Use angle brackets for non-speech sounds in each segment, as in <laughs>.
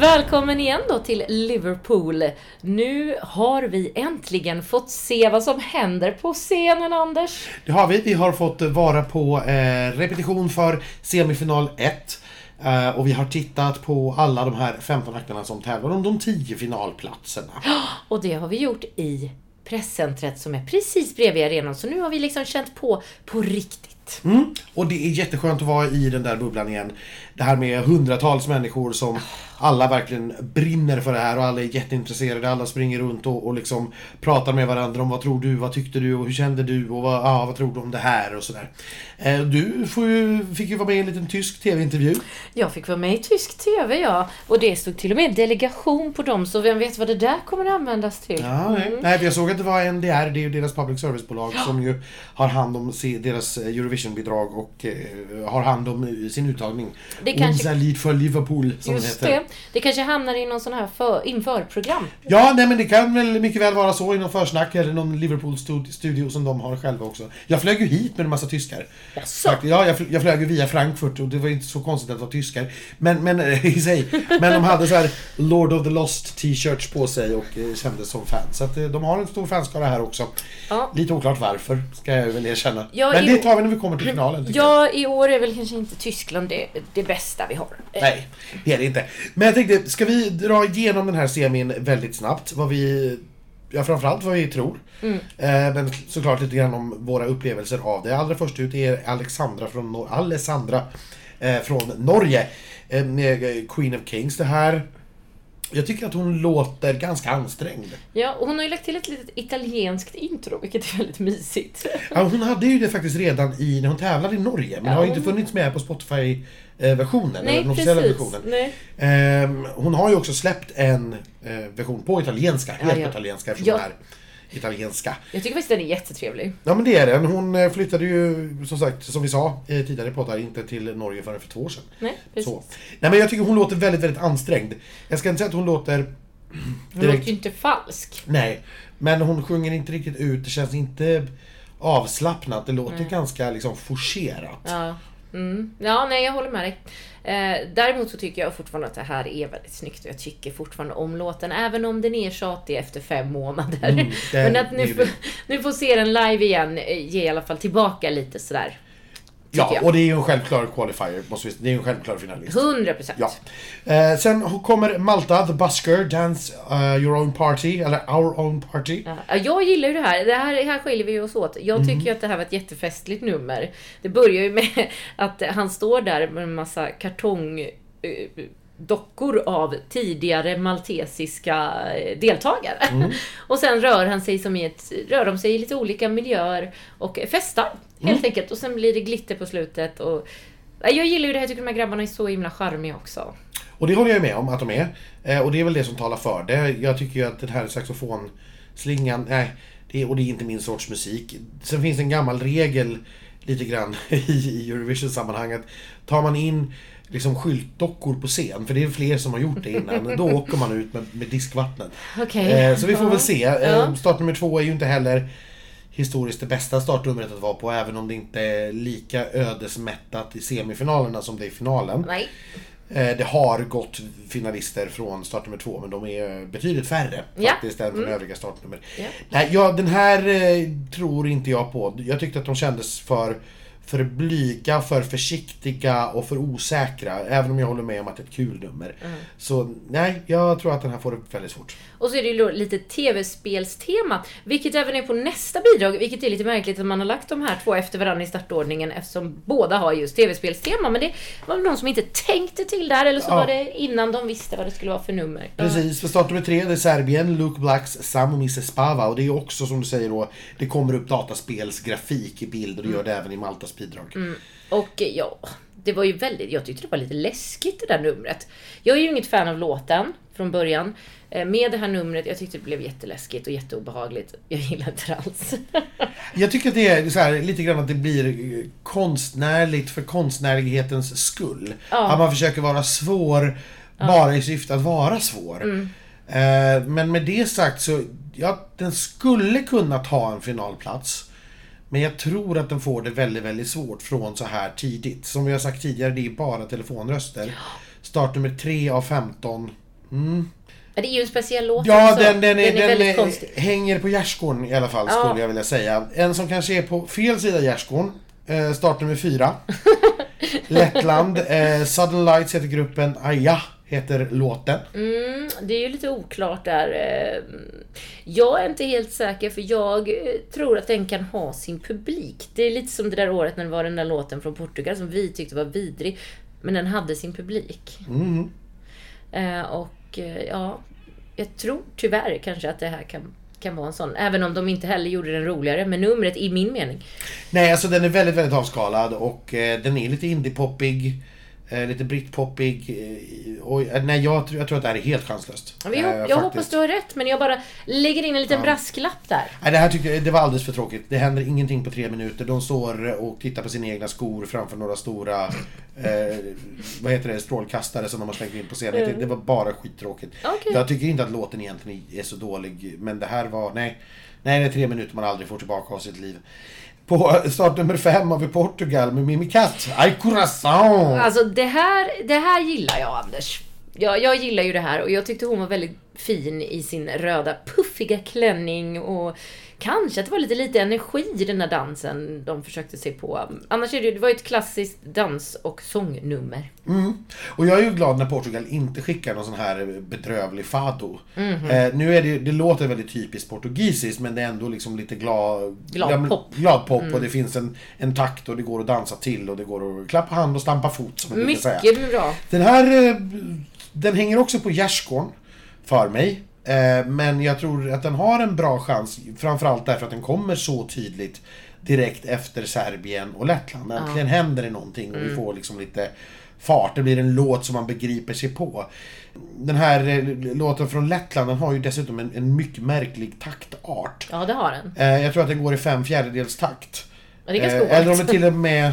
Välkommen igen då till Liverpool. Nu har vi äntligen fått se vad som händer på scenen, Anders. Det har vi. Vi har fått vara på eh, repetition för semifinal 1. Eh, och vi har tittat på alla de här 15 akterna som tävlar om de 10 finalplatserna. <gasps> Och det har vi gjort i presscentret som är precis bredvid arenan. Så nu har vi liksom känt på på riktigt. Mm. Och det är jätteskönt att vara i den där bubblan igen. Det här med hundratals människor som alla verkligen brinner för det här och alla är jätteintresserade. Alla springer runt och, och liksom pratar med varandra om vad tror du, vad tyckte du och hur kände du och vad, ja, vad tror du om det här och sådär. Eh, du ju, fick ju vara med i en liten tysk TV-intervju. Jag fick vara med i tysk TV, ja. Och det stod till och med delegation på dem, så vem vet vad det där kommer att användas till. Ja, nej. nej, för jag såg att det var NDR, det är ju deras public service-bolag som ju har hand om deras eh, Eurovision-bidrag och eh, har hand om sin uttagning. Det kanske- Lied för Liverpool, som Just det heter. det. Det kanske hamnar i någon sån här för, införprogram. Ja, nej men det kan väl mycket väl vara så i någon försnack eller någon Liverpool-studio som de har själva också. Jag flög ju hit med en massa tyskar. Jaså? Ja, jag, fl- jag flög ju via Frankfurt och det var inte så konstigt att det var tyskar. Men, men <laughs> i sig. Men de hade så här Lord of the Lost t-shirts på sig och eh, kändes som fans. Så att eh, de har en stor fanskara här också. Ja. Lite oklart varför, ska jag väl erkänna. Ja, men det tar vi när vi kommer till finalen. tycker jag. Ja, i år är väl kanske inte Tyskland det, det bästa vi har. Nej, det är det inte. Men jag tänkte, ska vi dra igenom den här semin väldigt snabbt? Vad vi, ja framförallt vad vi tror. Mm. Eh, men såklart lite grann om våra upplevelser av det. Allra först ut är Alexandra från, Nor- Alessandra, eh, från Norge. Eh, med Queen of Kings. Det här, jag tycker att hon låter ganska ansträngd. Ja, och hon har ju lagt till ett litet italienskt intro, vilket är väldigt mysigt. Ja, hon hade ju det faktiskt redan i, när hon tävlade i Norge. Men det har inte funnits med på Spotify-versionen. eller den officiella versionen. Nej. Ehm, hon har ju också släppt en eh, version på italienska, helt Ja, ja. italienska eftersom Ja. hon är italienska. Jag tycker faktiskt den är jättetrevlig. Ja men det är den. Hon eh, flyttade ju som sagt, som vi sa tidigare på poddar, inte till Norge förrän för två år sedan. Nej, precis. Så. Nej men jag tycker hon låter väldigt, väldigt ansträngd. Jag ska inte säga att hon låter Hon låter ju inte falsk. Nej, men hon sjunger inte riktigt ut. Det känns inte avslappnat. Det låter ganska liksom forcerat. Ja. Mm. Ja, nej, jag håller med dig. Eh, däremot så tycker jag fortfarande att det här är väldigt snyggt och jag tycker fortfarande om låten, även om den är tjatig efter fem månader. Mm, <laughs> Men att nu, få, nu få se den live igen eh, ger i alla fall tillbaka lite sådär. Ja, jag. och det är ju en självklar qualifier. Måste vi, det är ju en självklar finalist. 100 procent. Ja. Eh, sen kommer Malta, The Busker, Dance uh, Your Own Party, eller Our Own Party. Ja, jag gillar ju det här. Det här, här skiljer vi oss åt. Jag tycker ju att det här var ett jättefestligt nummer. Det börjar ju med <laughs> att han står där med en massa kartong eh, dockor av tidigare maltesiska eh, deltagare. <laughs> Och sen rör han sig som i ett, rör de sig i lite olika miljöer och festar helt enkelt. Och sen blir det glitter på slutet. Och, Nej, jag gillar ju det här, jag tycker de här grabbarna är så himla charmiga också. Och det håller jag med om att de är. Eh, och det är väl det som talar för det. Jag tycker ju att den här saxofonslingan, nej, det är, och det är inte min sorts musik. Sen finns det en gammal regel lite grann <laughs> i, Eurovision-sammanhanget. Tar man in liksom skyltdockor på scen, för det är fler som har gjort det innan, då <laughs> åker man ut med, med diskvattnet. Okej. Eh, så vi får Ja. väl se. Eh, Ja. Startnummer två är ju inte heller historiskt det bästa startnumret att vara på, även om det inte är lika ödesmättat i semifinalerna som det är i finalen. Nej. Eh, Det har gått finalister från startnummer två, men de är betydligt färre Ja. faktiskt än från övriga startnummer. Ja. Nej, ja, den här eh, tror inte jag på. Jag tyckte att de kändes för, för blyga, för försiktiga och för osäkra. Även om jag håller med om att det är ett kul nummer. Mm. Så nej, jag tror att den här får det väldigt svårt. Och så är det ju då lite tv-spelstema, vilket även är på nästa bidrag, vilket är lite märkligt att man har lagt de här två efter varandra i startordningen eftersom båda har just tv-spelstema. Men det var någon som inte tänkte till där, eller så Ja. var det innan de visste vad det skulle vara för nummer. Precis, för startnummer tre det är Serbien, Luke Blacks Sam och Mrs Spava. Och det är också som du säger då, det kommer upp dataspelsgrafik i bild och det gör det även i Maltas bidrag. Och eh, ja, det var ju väldigt, jag tyckte det var lite läskigt det där numret. Jag är ju inget fan av låten från början. Eh, Med det här numret, jag tyckte det blev jätteläskigt och jätteobehagligt. Jag gillar inte det alls. <laughs> Jag tycker att det är här, lite grann att det blir eh, konstnärligt för konstnärlighetens skull. Ja. Att man försöker vara svår bara i syfte att vara svår. Mm. Men med det sagt så, ja, den skulle kunna ta en finalplats. Men jag tror att den får det väldigt, väldigt svårt från så här tidigt. Som vi har sagt tidigare, det är bara telefonröster. Startnummer 3 av 15 Men Det är ju en speciell låt Ja, också. den, den, är, den, väldigt är- hänger på gärdsgården i alla fall, Ja. skulle jag vilja säga. En som kanske är på fel sida gärdsgården. Eh, startnummer fyra. <laughs> Lettland. Eh, Sudden Lights heter gruppen. Aja heter låten. Mm, det är ju lite oklart där. Eh, Jag är inte helt säker för jag eh, tror att den kan ha sin publik. Det är lite som det där året när det var den där låten från Portugal som vi tyckte var vidrig. Men den hade sin publik. Mm. Eh, Och ja, jag tror tyvärr kanske att det här kan, kan vara en sån. Även om de inte heller gjorde den roligare med numret i min mening. Nej, alltså den är väldigt, väldigt avskalad och den är lite indie-poppig. Eh, lite britpoppig. Eh, och, eh, nej, jag, tror- jag tror att det här är helt chanslöst. Ja, Eh, hop- jag faktiskt. hoppas du har rätt men jag bara lägger in en liten brasklapp där. Nej, det här tyckte jag det var alldeles för tråkigt. Det händer ingenting på tre minuter. De står och tittar på sina egna skor framför några stora eh, vad heter det, strålkastare som de har slängt in på scenen. Det, det var bara skittråkigt. Okej. Jag tycker inte att låten egentligen är så dålig. Men det här var, nej. Nej, det är tre minuter man aldrig får tillbaka av sitt liv. På startnummer fem har vi Portugal med Mimi Katt. Ay corazón! Alltså det här, det här gillar jag Anders. Jag, jag gillar ju det här och jag tyckte hon var väldigt fin i sin röda puffiga klänning och kanske att det var lite lite energi i den här dansen de försökte se på. Annars är det, det var ju ett klassiskt dans och sångnummer. Mm. Och jag är ju glad när Portugal inte skickar någon sån här bedrövlig fado. Mhm. Eh, nu är det, det låter väldigt typiskt portugisiskt men det är ändå liksom lite glad, Glad ja, pop. Mm. glad pop och det finns en, en takt och det går att dansa till och det går att klappa hand och stampa fot som man brukar säga. Mycket bra. Den här, eh, den hänger också på gärdsgården för mig. Eh, Men jag tror att den har en bra chans, framförallt därför att den kommer så tydligt direkt efter Serbien och Lettland. Äntligen händer det någonting och vi får liksom lite fart. Det blir en låt som man begriper sig på. Den här eh, låten från Lettland, den har ju dessutom en, en mycket märklig taktart. Ja, det har den. Eh, Jag tror att den går i fem fjärdedels takt. Ja, det är ganska Eller om det till och med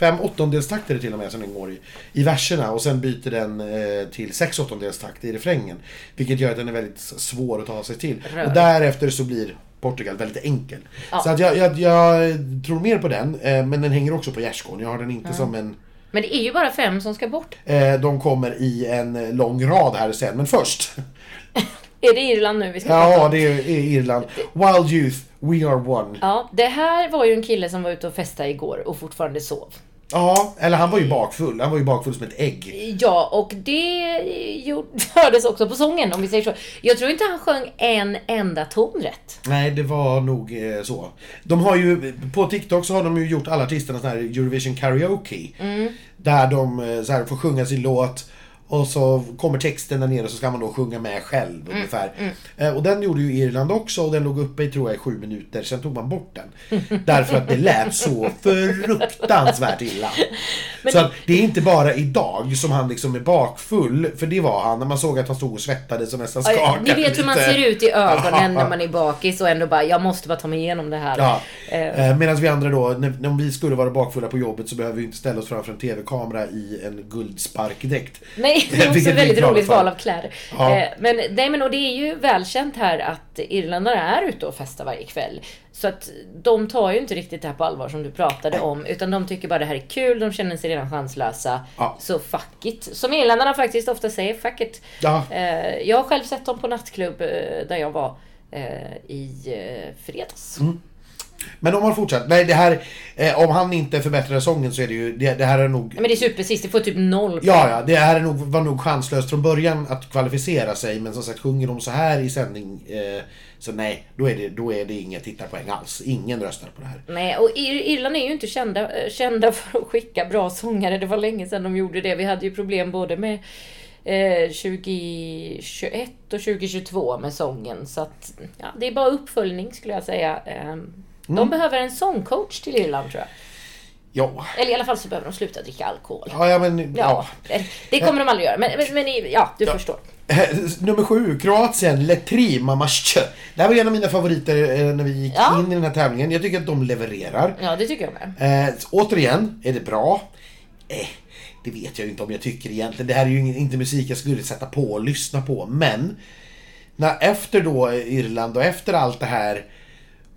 Fem åttondelstakt är det till och med som den går i, i verserna och sen byter den eh, till sex åttondelstakt i refrängen. Vilket gör att den är väldigt svår att ta sig till. Rör. Och därefter så blir Portugal väldigt enkel. Ja. Så att jag, jag, jag tror mer på den, eh, men den hänger också på gärdsgården. Jag har den inte som en... Men det är ju bara fem som ska bort. Eh, de kommer i en lång rad här sen, men först. <laughs> Är det Irland nu vi ska prata Ja, om? det är Irland. Wild Youth, We Are One. Ja, det här var ju en kille som var ute och festade igår och fortfarande sov. Ja, eller han var ju bakfull. Han var ju bakfull som ett ägg. Ja, och det <laughs> hördes också på sången om vi säger så. Jag tror inte han sjöng en enda ton rätt. Nej, det var nog eh, så. De har ju, på TikTok så har de ju gjort alla artisterna sån här Eurovision Karaoke. Där de eh, så här, får sjunga sin låt och så kommer texten där nere och så ska man då sjunga med själv ungefär. Eh, och den gjorde ju Irland också och den låg uppe i tror jag i sju minuter. Sen tog man bort den. <laughs> Därför att det lät så fruktansvärt illa. <laughs> så att det är inte bara idag som han liksom är bakfull. För det var han när man såg att han stod och svettades och nästan skakade Ni vet hur man ser ut i ögonen när <laughs> man är bakis och ändå bara, jag måste bara ta mig igenom det här. Ja. Eh, Eh, Medan vi andra då, när, när vi skulle vara bakfulla på jobbet så behöver vi inte ställa oss framför en TV-kamera i en guldsparkdräkt. Nej, <laughs> det är också ett väldigt roligt val av kläder. Ja. Eh, Men, nej, men och det är ju välkänt här att irländare är ute och festar varje kväll. Så att de tar ju inte riktigt det här på allvar som du pratade om. Utan de tycker bara det här är kul, de känner sig redan chanslösa. Ja. Så fuck it. Som irländarna faktiskt ofta säger, fuck it. Ja. Eh, Jag har själv sett dem på nattklubb eh, där jag var i fredags. Mm. Men om man fortsätter, nej det här, eh, om han inte förbättrar sången så är det ju, det, det här är nog Men det är supersist, det får typ noll Ja, ja, det här är nog, var nog chanslöst från början att kvalificera sig men som sagt sjunger de så här i sändning eh, så nej, då är, det, då är det inga tittarpoäng alls. Ingen röstar på det här. Nej, och Ir- Irland är ju inte kända, eh, kända <laughs> för att skicka bra sångare. Det var länge sedan de gjorde det. Vi hade ju problem både med eh, 2021 och 2022 med sången. Så att, ja, det är bara uppföljning skulle jag säga. Eh, De Mm. behöver en sångcoach till Irland tror jag. Ja, Eller i alla fall så behöver de sluta dricka alkohol. ja, ja men Ja, ja. det- kommer de aldrig göra. Men, men, men ja, du förstår. <laughs> Nummer sju, Kroatien, Letri Mamasche. Det här var en av mina favoriter eh, när vi gick Ja. in i den här tävlingen. Jag tycker att de levererar. Ja, det tycker jag med. Eh, återigen, är det bra? Eh, det vet jag ju inte om jag tycker egentligen. Det här är ju inte musik jag skulle sätta på och lyssna på. Men när, efter då Irland och efter allt det här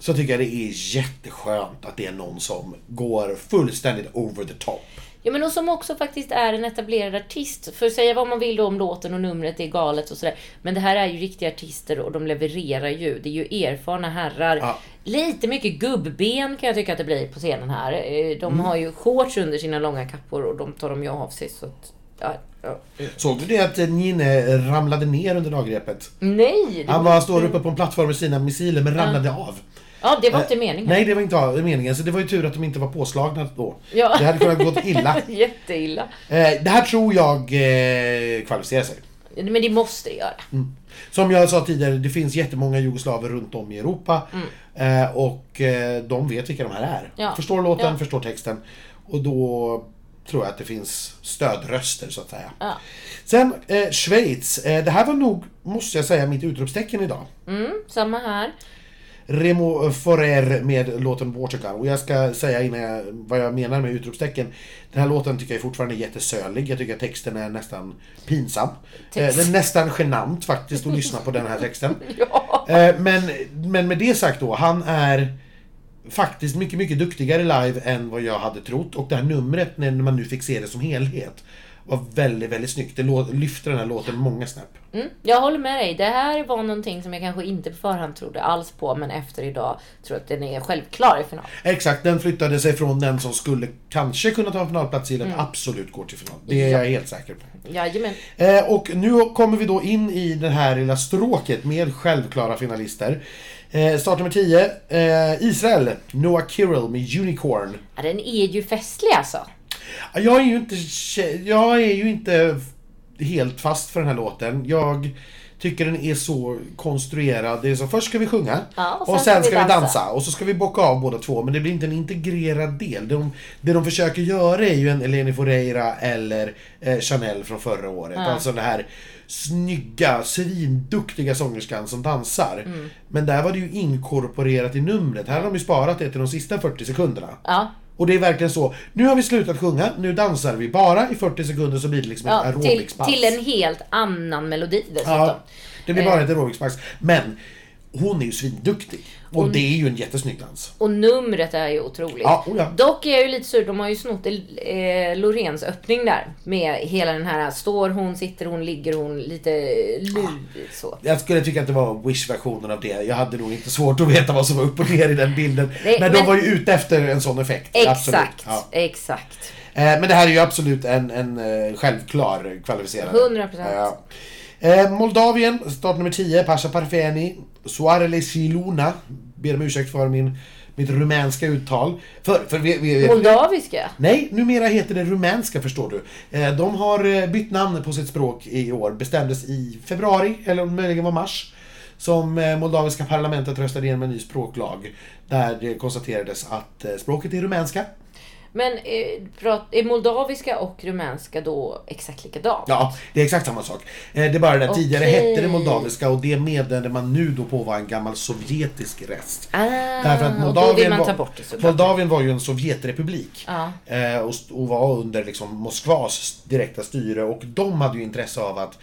så tycker jag det är jätteskönt att det är någon som går fullständigt over the top. Ja men och som också faktiskt är en etablerad artist. För att säga vad man vill om låten och numret är galet och sådär. Men det här är ju riktiga artister och de levererar ju. Det är ju erfarna herrar. Ja. Lite mycket gubbben kan jag tycka att det blir på scenen här. Eh, De Mm. har ju shorts under sina långa kappor och de tar de ju av sig. Så att, ja, ja. Såg du det att Nine ramlade ner under nagrepet? Nej! det Han var, står uppe på en plattform med sina missiler men ramlade av. Ja, det var inte meningen. Nej, det var inte meningen. Så det var ju tur att de inte var påslagna då. Ja. Det hade kunnat gått illa. <laughs> Jätteilla. Eh, det här tror jag eh, kvalificerar sig. Men det måste det göra. Som jag sa tidigare, det finns jättemånga jugoslaver runt om i Europa. Eh, och eh, de vet vilka de här är. Ja. Förstår låten, Ja. förstår förstår texten. Och då tror jag att det finns stödröster så att säga. Ja. Sen eh, Schweiz. Eh, det här var nog, måste jag säga, mitt utropstecken idag. Mm, samma här. Remo Forer med låten Watergun. Och jag ska säga innan jag, vad jag menar med utropstecken. Den här låten tycker jag fortfarande är jättesölig. Jag tycker att texten är nästan pinsam. Eh, Text. det är nästan genant faktiskt att lyssna på den här texten. <laughs> Ja. Eh, men, men med det sagt då, han är faktiskt mycket, mycket duktigare live än vad jag hade trott. Och det här numret, när man nu fick se det som helhet, var väldigt, väldigt snyggt. Det lyfter den här låten många snäpp. Mm, jag håller med dig. Det här var någonting som jag kanske inte på förhand trodde alls på, men efter idag tror jag att den är självklar i final. Exakt, den flyttade sig från den som skulle kanske kunna ta en finalplats till att absolut går till final. Det är Ja. jag helt säker på. Jajamän. Eh, och nu kommer vi då in i det här lilla stråket med självklara finalister. Eh, start nummer 10, eh, Israel, Noah Kirill med Unicorn. Ja, den är ju festlig alltså. Jag är ju inte, jag är ju inte helt fast för den här låten. Jag tycker den är så konstruerad. Det är så först ska vi sjunga Ja, och sen, ska vi dansa. och så ska vi bocka av båda två. Men det blir inte en integrerad del. De, det de försöker göra är ju en Eleni Foureira eller eh, Chanel från förra året. Alltså den här snygga, svinduktiga sångerskan som dansar. Mm. Men där var det ju inkorporerat i numret. Här har de ju sparat det till de sista 40 sekunderna. Ja, Och det är verkligen så. Nu har vi slutat sjunga, nu dansar vi bara i 40 sekunder så blir det liksom ett ja till, aerobicspass. till en helt annan melodi dessutom. Ja, det blir bara ett aerobicspass. Men hon är ju svinduktig. Och det är ju en jättesnygg dans. Och numret är ju otroligt. Ja, oh ja. Dock är jag ju lite sur, de har ju snott eh, Lorens öppning där. Med hela den här, står hon, sitter hon, ligger hon, lite lurigt så. Jag skulle tycka att det var Wish-versionen av det. Jag hade nog inte svårt att veta vad som var upp och ner i den bilden. Nej, men de men- var ju ute efter en sån effekt. Exakt, Ja. exakt. Eh, Men det här är ju absolut en, en eh, självklar kvalificerare. 100%. Ja. Eh, Moldavien, start nummer 10, Pasha Parfeni. Soarele Siluna. Ber om ursäkt för min, mitt rumänska uttal. För, för vi, vi, Moldaviska? Nej, numera heter det rumänska förstår du. Eh, De har eh, bytt namn på sitt språk i år. Bestämdes i februari, eller möjligen var mars. Som moldaviska parlamentet röstade igenom en ny språklag. Där det konstaterades att språket är rumänska. Men eh, är moldaviska och rumänska då exakt likadant? Ja, det är exakt samma sak. Eh, Det är bara det att tidigare hette det moldaviska och det meddelade man nu då på var en gammal sovjetisk rest. Ah, Därför att Moldavien var, det. Moldavien var ju en sovjetrepublik. Och, st- och var under liksom Moskvas direkta styre och de hade ju intresse av att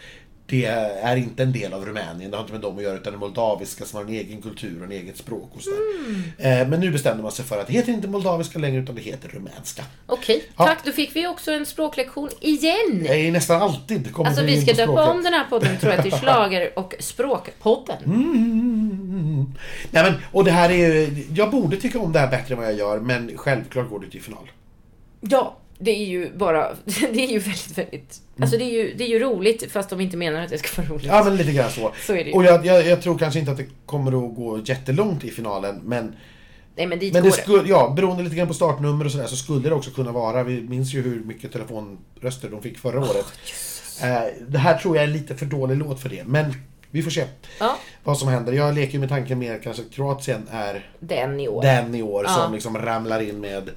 det är inte en del av Rumänien, det har inte med dem att göra utan det moldaviska som har en egen kultur och en eget språk och sådär. Mm. Eh, men nu bestämde man sig för att det heter inte moldaviska längre utan det heter rumänska. Okej, Ja. tack. Då fick vi också en språklektion igen. Är nästan alltid kommer Alltså vi vi ska döpa om den här podden tror jag till <laughs> Schlager och språkpodden. Mm. Nej, men, och det här är jag borde tycka om det här bättre än vad jag gör, men självklart går det till final. Ja, det är ju bara, <laughs> det är ju väldigt, väldigt, alltså det är ju, det är ju roligt fast de inte menar att det ska vara roligt. Ja, men lite grann så. <laughs> Så är det ju. Och jag, jag, jag tror kanske inte att det kommer att gå jättelångt i finalen, men, Nej men dit men går det skulle, ja, beroende lite grann på startnummer och sådär, så skulle det också kunna vara, vi minns ju hur mycket telefonröster de fick förra året. Eh, det här tror jag är lite för dålig låt för det, men vi får se Ja, vad som händer. Jag leker ju med tanken mer kanske att Kroatien är den i år. den i år Ja. som liksom ramlar in med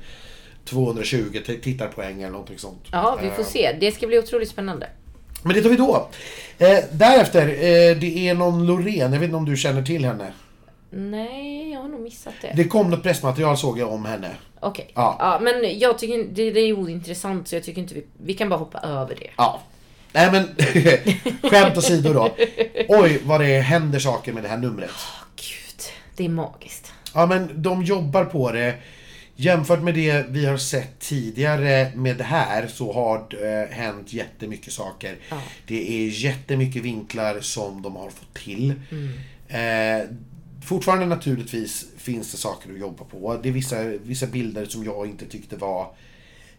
220 t- tittarpoäng eller någonting sånt. Ja, vi får Eh, se. Det ska bli otroligt spännande. Men det tar vi då. Eh, därefter, eh, det är någon Loreen, jag vet inte om du känner till henne. Nej, jag har nog missat det. Det kom något pressmaterial såg jag om henne. Okej. Ja. Ja. men jag tycker det, det är ointressant så jag tycker inte vi, vi kan bara hoppa över det. Ja. Nej men, <laughs> skämt åsido då. Oj vad det händer saker med det här numret. Åh, Gud, det är magiskt. Ja men de jobbar på det jämfört med det vi har sett tidigare med det här så har det eh, hänt jättemycket saker. Ja. Det är jättemycket vinklar som de har fått till. Eh, fortfarande naturligtvis finns det saker att jobba på. Det är vissa, vissa bilder som jag inte tyckte var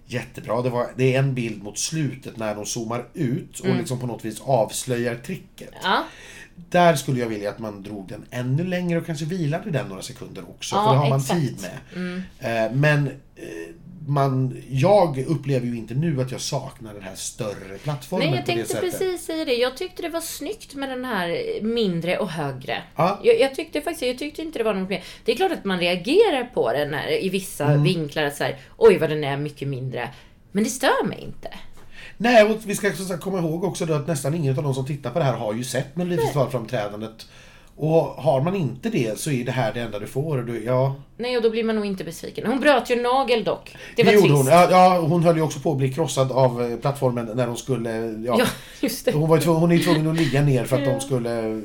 jättebra. Det, var, det är en bild mot slutet när de zoomar ut och liksom på något vis avslöjar tricket. Ja, Där skulle jag vilja att man drog den ännu längre och kanske vilade den några sekunder också. Ja, för det har man exakt. tid med. Eh, Men eh, man, jag upplever ju inte nu att jag saknar den här större plattformen Nej, jag tänkte precis säga det. Jag tyckte det var snyggt med den här mindre och högre. Ja. Jag, jag tyckte faktiskt, jag tyckte inte det var något mer. Det är klart att man reagerar på den här, i vissa Mm. vinklar. Så här, Oj, vad den är mycket mindre. Men det stör mig inte. Nej, och vi ska sagt komma ihåg också då att nästan ingen av de som tittar på det här har ju sett Melodifestivalframträdandet. Och har man inte det så är det här det enda du får. Och du, ja, Nej, och då blir man nog inte besviken. Hon bröt ju nagel dock. Det var gjorde trist. hon. Ja, ja, hon höll ju också på att bli krossad av eh, plattformen när hon skulle... Ja, Ja, just det. Hon, var ju tvungen, hon är ju tvungen att ligga ner för att de skulle...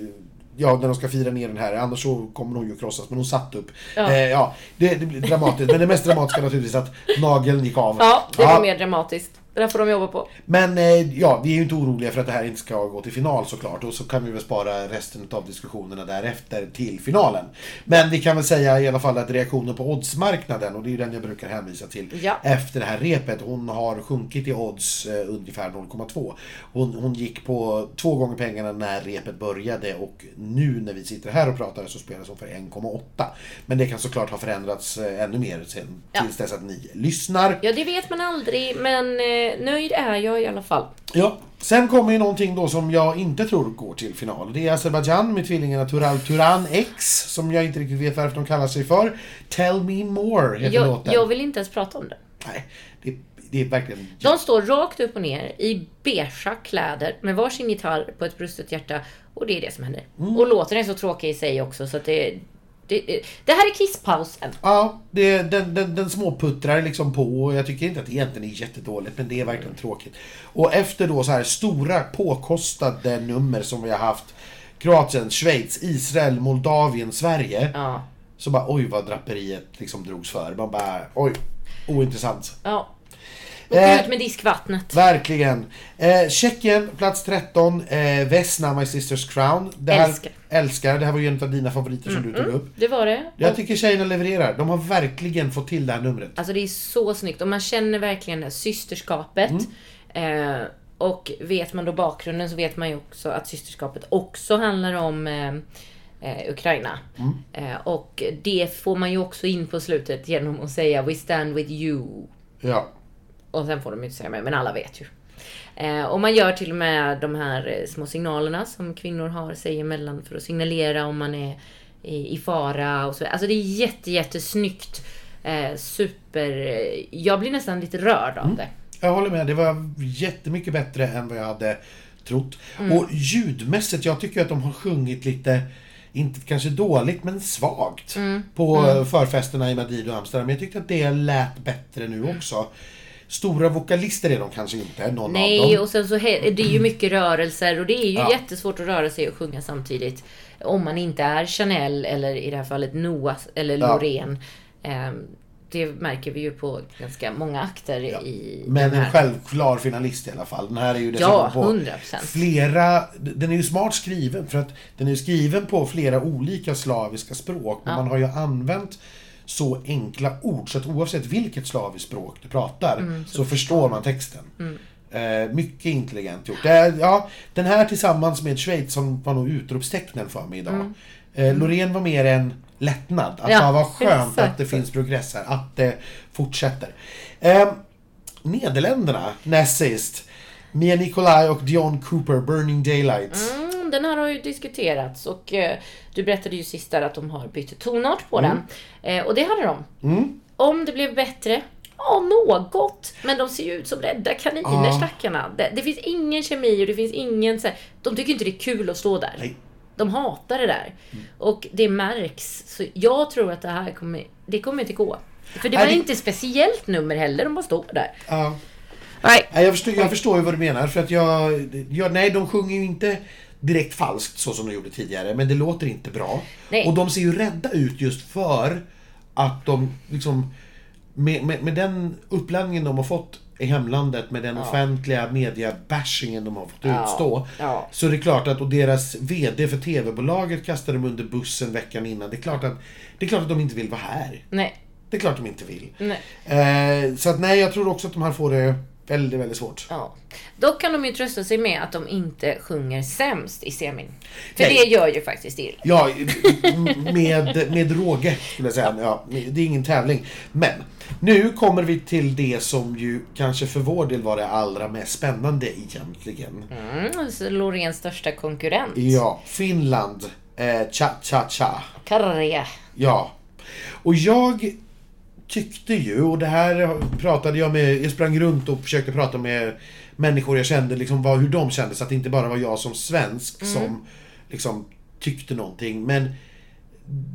Ja, när de ska fira ner den här. Annars så kommer hon ju krossas. Men hon satt upp. Ja. Ja, eh, ja det, det blir dramatiskt. Men det mest dramatiska naturligtvis att nageln gick av. Ja, det var mer dramatiskt. Det där får de jobba på. Men eh, ja, vi är ju inte oroliga för att det här inte ska gå till final såklart. Och så kan vi väl spara resten av diskussionerna därefter till finalen. Men vi kan väl säga i alla fall att reaktionen på oddsmarknaden, och det är ju den jag brukar hänvisa till, Ja. efter det här repet. Hon har sjunkit i odds eh, ungefär 0,2. Hon, hon gick på två gånger pengarna när repet började och nu när vi sitter här och pratar så spelas hon för 1,8. Men det kan såklart ha förändrats eh, ännu mer sen, Ja. tills dess att ni lyssnar. Ja, det vet man aldrig, men eh, nöjd är jag i alla fall. Ja, sen kommer ju någonting då som jag inte tror går till final. Det är Azerbaijan med tvillingarna Tural Turan X, som jag inte riktigt vet varför de kallar sig för. Tell me more heter Jag, låten. jag vill inte ens prata om det. Nej, det, det är verkligen... De står rakt upp och ner i beiga kläder med varsin gitarr på ett brustet hjärta. Och det är det som händer. Mm. Och låten är så tråkig i sig också så att det... Det, det här är kisspausen. Ja, det, den, den, den småputtrar liksom på och jag tycker inte att det egentligen är jättedåligt men det är verkligen tråkigt. Och efter då så här stora påkostade nummer som vi har haft Kroatien, Schweiz, Israel, Moldavien, Sverige. Ja. Så bara oj vad draperiet liksom drogs för. Man bara oj, ointressant. Ja. Och Eh, ut med diskvattnet. Verkligen. Eh, Tjeckien, plats 13. Eh, Vesna, My Sister's Crown. Det här, Älskar. älskar. Det här var ju en av dina favoriter som du tog upp. Det var det. Jag Och, tycker tjejerna levererar. De har verkligen fått till det här numret. alltså det är så snyggt och man känner verkligen det här systerskapet. Mm. Eh, och vet man då bakgrunden så vet man ju också att systerskapet också handlar om eh, eh, Ukraina. Mm. Eh, och det får man ju också in på slutet genom att säga We stand with you. Ja. Och sen får de inte säga mer, men alla vet ju. Eh, och man gör till och med de här eh, små signalerna som kvinnor har sig emellan för att signalera om man är i, i fara och så. Alltså det är jätte, jättesnyggt. Eh, super... eh, Jag blir nästan lite rörd av det. Jag håller med. Det var jättemycket bättre än vad jag hade trott. Och ljudmässigt, jag tycker att de har sjungit lite, inte kanske dåligt, men svagt. På eh, förfesterna i Madrid och Amsterdam. Jag tyckte att det lät bättre nu också. Stora vokalister är de kanske inte, någon av Nej, dem. och sen så he- det är ju mycket rörelser och det är ju Ja. jättesvårt att röra sig och sjunga samtidigt. Om man inte är Chanel eller i det här fallet Noah eller Ja. Loreen. Eh, det märker vi ju på ganska många akter i Men en självklar finalist i alla fall. Den här är ju dessutom Ja, på 100%. flera... Den är ju smart skriven för att den är skriven på flera olika slaviska språk. Men Ja. man har ju använt så enkla ord så att oavsett vilket slaviskt språk du pratar Mm, så, förstår man texten. Eh, mycket intelligent gjort. Är, ja, den här tillsammans med Schweiz som var nog utropstecknen för mig idag. Eh, Loreen var mer en lättnad. Att Mm. Ja, vad skönt exakt. att det finns progress här. Att det fortsätter. Eh, Nederländerna, näst sist. Mia Nicolai och Dion Cooper, Burning Daylight. Mm, den här har ju diskuterats och eh, du berättade ju sist där att de har bytt tonart på Mm. den. Eh, och det hade de. Om det blev bättre? Ja, något. Men de ser ju ut som rädda kaniner, Ja. stackarna. Det, det finns ingen kemi och det finns ingen så här, De tycker inte det är kul att stå där. Nej. De hatar det där. Och det märks. Så jag tror att det här kommer, det kommer inte gå. För det var det- inte speciellt nummer heller, de bara står där. Ja. Nej, jag, förstår, jag förstår ju vad du menar. För att jag, jag... Nej, de sjunger ju inte direkt falskt så som de gjorde tidigare. Men det låter inte bra. Nej. Och de ser ju rädda ut just för att de liksom... med, med, med den uppladdningen de har fått i hemlandet med den offentliga media-bashingen de har fått Ja, utstå. ja. Så det är klart att, och deras VD för TV-bolaget kastade dem under bussen veckan innan. Det är klart att, det är klart att de inte vill vara här. Nej. Det är klart de inte vill. Nej. Eh, så att nej, jag tror också att de här får det väldigt, väldigt svårt. Ja. Dock kan de ju trösta sig med att de inte sjunger sämst i semin. För Nej. det gör ju faktiskt Irland. Ja, med, med råge skulle jag säga. Ja, det är ingen tävling. Men nu kommer vi till det som ju kanske för vår del var det allra mest spännande egentligen. Mm, så Loreens största konkurrent. Ja, Finland. Eh, Cha-cha-cha. Karre. Ja. Och jag tyckte ju, och det här pratade jag med, jag sprang runt och försökte prata med människor jag kände, liksom vad, hur de kände, så att det inte bara var jag som svensk som liksom tyckte någonting. Men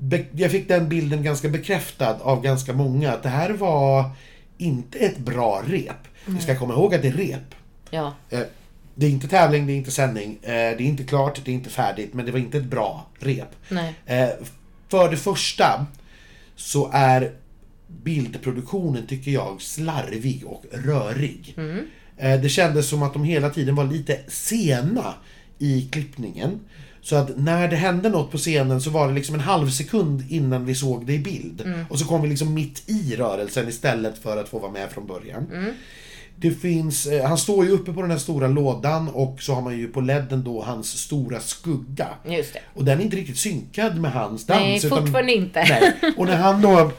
be, jag fick den bilden ganska bekräftad av ganska många, att det här var inte ett bra rep. Vi ska komma ihåg att det är rep. Ja. Eh, Det är inte tävling, det är inte sändning, eh, det är inte klart, det är inte färdigt, men det var inte ett bra rep. Nej. Eh, För det första så är bildproduktionen, tycker jag, slarvig och rörig. Eh, Det kändes som att de hela tiden var lite sena i klippningen. Så att när det hände något på scenen så var det liksom en halv sekund innan vi såg det i bild. Och så kom vi liksom mitt i rörelsen istället för att få vara med från början. Det finns, eh, han står ju uppe på den här stora lådan och så har man ju på ledden då hans stora skugga. Just det. Och den är inte riktigt synkad med hans dans. Nej, fortfarande inte. Nej. Och när han då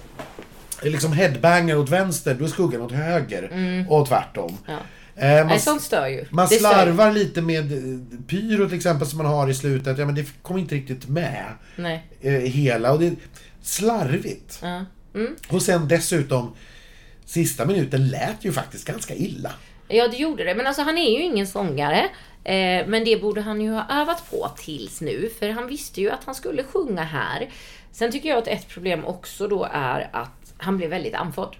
liksom headbangar åt vänster, då är skuggan åt höger. Och tvärtom. Ja. Eh, man, sånt stör ju. man Det stör ju. slarvar lite med eh, pyro till exempel som man har i slutet. Ja, men det kommer inte riktigt med Nej. eh, hela. Och det är slarvigt. Ja. Mm. Och sen dessutom, sista minuten lät ju faktiskt ganska illa. Ja, det gjorde det. Men alltså han är ju ingen sångare. Eh, men det borde han ju ha övat på tills nu. För han visste ju att han skulle sjunga här. Sen tycker jag att ett problem också då är att han blev väldigt andfådd.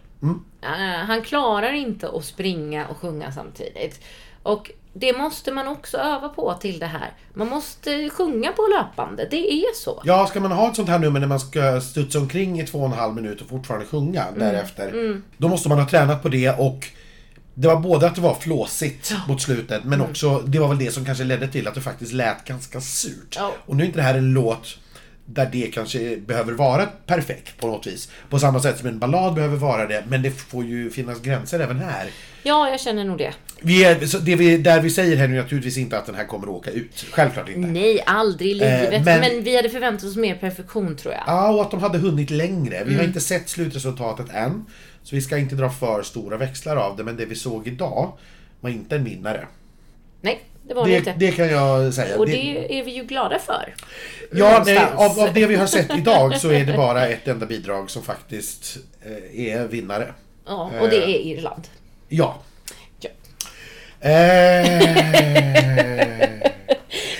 Eh, han klarar inte att springa och sjunga samtidigt. Och det måste man också öva på till det här. Man måste sjunga på löpande. Det är så. Ja, ska man ha ett sånt här nummer när man ska studsa omkring i två och en halv minut och fortfarande sjunga Mm. därefter. Då måste man ha tränat på det och det var både att det var flåsigt mot slutet men Mm. också, det var väl det som kanske ledde till att det faktiskt lät ganska surt. Ja. Och nu är inte det här en låt där det kanske behöver vara perfekt på något vis. På samma sätt som en ballad behöver vara det, men det får ju finnas gränser även här. Ja, jag känner nog det. Vi är, det vi, där vi säger här nu är naturligtvis inte att den här kommer att åka ut. Självklart inte. Nej, aldrig i livet. Eh, men- men... vi hade förväntat oss mer perfektion tror jag. Ja, och att de hade hunnit längre. Vi har Mm. inte sett slutresultatet än. Så vi ska inte dra för stora växlar av det, men det vi såg idag var inte en vinnare. Nej, det var det, Det, inte. det kan jag säga. Och Det- det är vi ju glada för. ja, nej, av, av det vi har sett idag så är det bara ett enda bidrag som faktiskt eh, är vinnare. Ja, och det är Irland. Ja. Ja. Eh,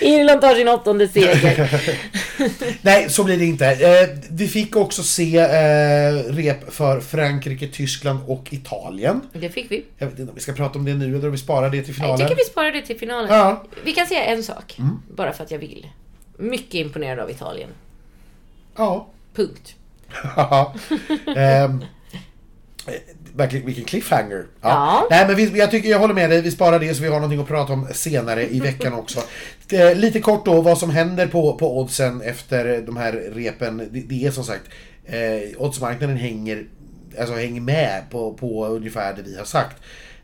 <laughs> Irland tar sin åttonde seger. <laughs> <laughs> nej, så blir det inte. Eh, vi fick också se eh, rep för Frankrike, Tyskland och Italien. Det fick vi. Jag vet inte om vi ska prata om det nu eller om vi sparar det till Jag finalen. tycker vi sparar det till finalen. Ja. Mm. Vi kan säga en sak, bara för att jag vill. Mycket imponerad av Italien. Ja. Punkt. <laughs> <laughs> Eh, verkligen, vilken cliffhanger. Ja. Ja. Nej, men vi, jag, tycker, jag håller med dig, vi sparar det så vi har någonting att prata om senare i veckan <laughs> också. Eh, lite kort då vad som händer på, på oddsen efter de här repen. Det, det är som sagt, eh, oddsmarknaden hänger, alltså hänger med på, på ungefär det vi har sagt.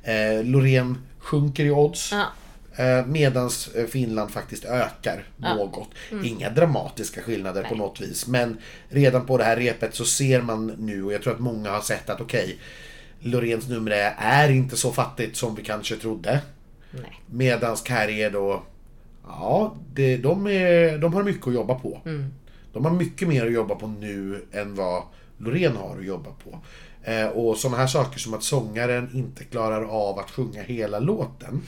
Eh, Loreen sjunker i odds. Ja. Eh, medans eh, Finland faktiskt ökar något. Inga dramatiska skillnader på något vis. Men redan på det här repet så ser man nu, och jag tror att många har sett att okej, Loreens nummer är, är inte så fattigt som vi kanske trodde. Nej. Medans Carrier då, ja, det, de, är, de har mycket att jobba på. De har mycket mer att jobba på nu än vad Loreen har att jobba på. Eh, och sådana här saker som att sångaren inte klarar av att sjunga hela låten.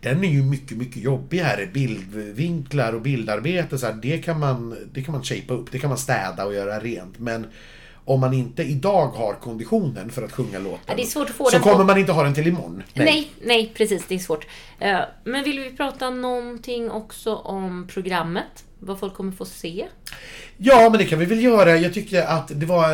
Den är ju mycket, mycket jobbigare. Bildvinklar och bildarbete, så här, det, kan man, det kan man shapea upp. Det kan man städa och göra rent. Men om man inte idag har konditionen för att sjunga låten. Ja, det är svårt att få så den på- kommer man inte ha den till imorgon. Nej. nej, precis. Det är svårt. Eh, Men vill vi prata någonting också om programmet? vad folk kommer få se? Ja, men det kan vi väl göra. Jag tyckte att det var,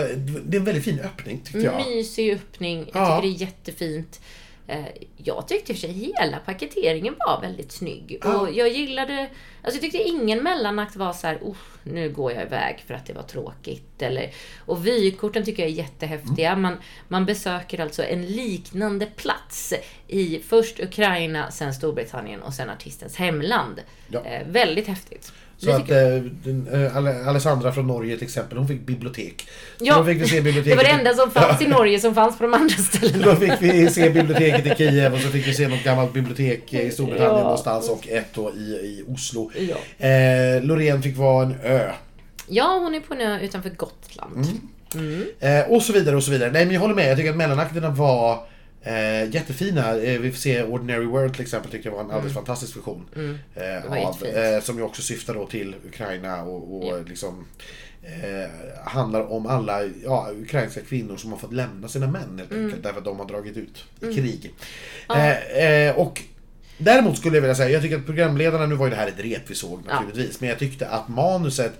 det är en väldigt fin öppning, tyckte jag. Mysig öppning. Jag Ja. tycker det är jättefint. Eh, Jag tyckte i och för sig hela paketeringen var väldigt snygg. Ja. Och jag gillade... Alltså jag tyckte ingen mellanakt var så här, oh, nu går jag iväg för att det var tråkigt. Eller, och vykorten tycker jag är jättehäftiga. Mm. Man, man besöker alltså en liknande plats i först Ukraina, sen Storbritannien och sen artistens hemland. Ja. Eh, väldigt häftigt. Så Det att eh, eh, Ale- Alessandra från Norge till exempel, hon fick bibliotek. Ja, då fick vi se det biblioteket. var det enda som fanns i Norge som fanns på de andra ställena. Då fick vi se biblioteket i Kiev och så fick vi se något gammalt bibliotek i Storbritannien Ja. någonstans och ett då i, i Oslo. Ja. Eh, Loreen fick vara en ö. Ja, hon är på en ö utanför Gotland. Eh, och så vidare och så vidare. Nej men jag håller med, jag tycker att mellanakterna var eh, jättefina. Eh, vi får se Ordinary World till exempel, tyckte jag var en alldeles fantastisk version. Eh, Mm. var av, eh, som ju också syftar då till Ukraina och, och Ja. liksom eh, handlar om alla ja, ukrainska kvinnor som har fått lämna sina män helt Mm. enkelt därför att de har dragit ut i krig. Eh, eh, och Däremot skulle jag vilja säga, jag tycker att programledarna, nu var ju det här ett rep vi såg naturligtvis, men jag tyckte att manuset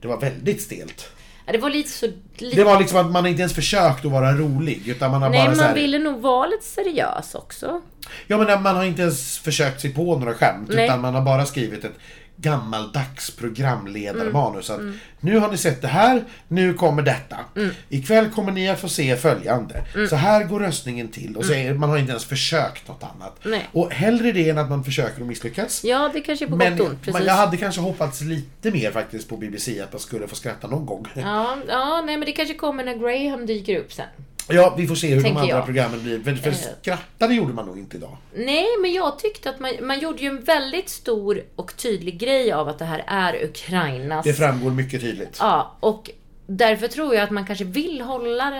det var väldigt stelt. Det var lite så... Lite, Det var liksom att man inte ens försökt att vara rolig utan man har nej, bara så man här, ville nog vara lite seriös också. Ja men man har inte ens försökt sig på några skämt Nej. utan man har bara skrivit ett gammaldags programledarmanus. Mm. Att Nu har ni sett det här, nu kommer detta. Mm. Ikväll kommer ni att få se följande. Så här går röstningen till. Och så är, man har inte ens försökt något annat. Mm. Nej. Och hellre det än att man försöker att misslyckas. Ja, det kanske är på Men gott och ont. Precis. man, jag hade kanske hoppats lite mer faktiskt på BBC att man skulle få skratta någon gång. Ja, ja, nej men det kanske kommer när Graham dyker upp sen. Ja, vi får se hur de andra jag. programmen blir. För, för Eh. skrattade gjorde man nog inte idag. Nej, men jag tyckte att man, man gjorde ju en väldigt stor och tydlig grej av att det här är Ukrainas... Det framgår mycket tydligt. Ja, och därför tror jag att man kanske vill hålla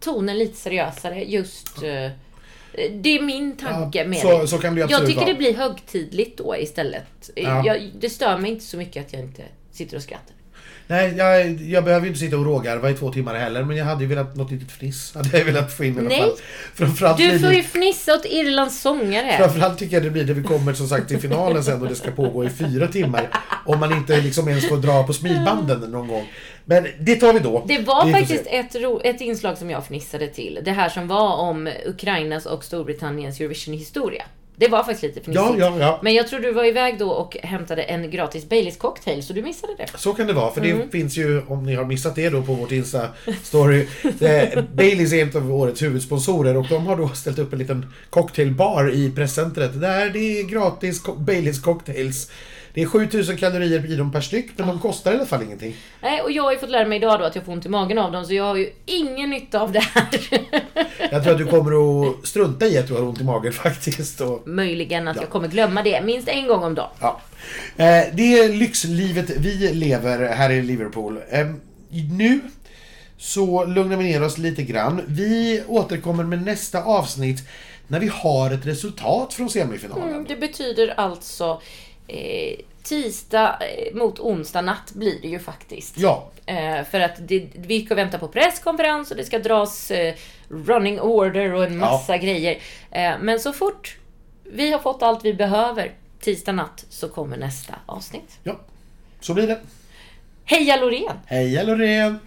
tonen lite seriösare just... eh, Det är min tanke Ja, med så- det. så kan det ju Jag absolut tycker vara. det blir högtidligt då istället. Ja. Jag, det stör mig inte så mycket att jag inte sitter och skrattar. Nej, jag, jag behöver ju inte sitta och rågarva i två timmar heller, men jag hade ju velat något litet fniss. <laughs> Hade jag velat få in i alla Nej. fall. Framförallt, Du får det, ju fnissa åt Irlands sångare. framförallt tycker jag det blir när vi kommer som sagt till finalen sen och det ska pågå i fyra timmar. Om man inte liksom ens får dra på smilbanden någon gång. Men det tar vi då. Det var får faktiskt ett, ro, ett inslag som jag fnissade till. Det här som var om Ukrainas och Storbritanniens Eurovision-historia. Det var faktiskt lite fnissigt. Ja, ja, ja. Men jag tror du var iväg då och hämtade en gratis Baileys cocktail, så du missade det. Så kan det vara, för Mm. det finns ju, om ni har missat det då på vårt Insta-story, <laughs> eh, Baileys är en av årets huvudsponsorer och de har då ställt upp en liten cocktailbar i presscentret där det är gratis co- Baileys cocktails. Det är 7000 kalorier i dem per styck, men de kostar i alla fall ingenting. Nej, och jag har ju fått lära mig idag då att jag får ont i magen av dem, så jag har ju ingen nytta av det här. <laughs> Jag tror att du kommer att strunta i att du har ont i magen <laughs> faktiskt. Och, Möjligen att Ja. jag kommer glömma det minst en gång om dagen. ja. eh, det är lyxlivet vi lever här i Liverpool. Eh, nu så lugnar vi ner oss lite grann. Vi återkommer med nästa avsnitt när vi har ett resultat från semifinalen. Mm, det betyder alltså eh, tisdag eh, mot onsdag natt blir det ju faktiskt. Ja, Eh, för att det, vi ska vänta på presskonferens och det ska dras eh, running order och en massa grejer. Eh, men så fort vi har fått allt vi behöver tisdag natt så kommer nästa avsnitt. ja, så blir det. Heja Loreen! Hej Loreen!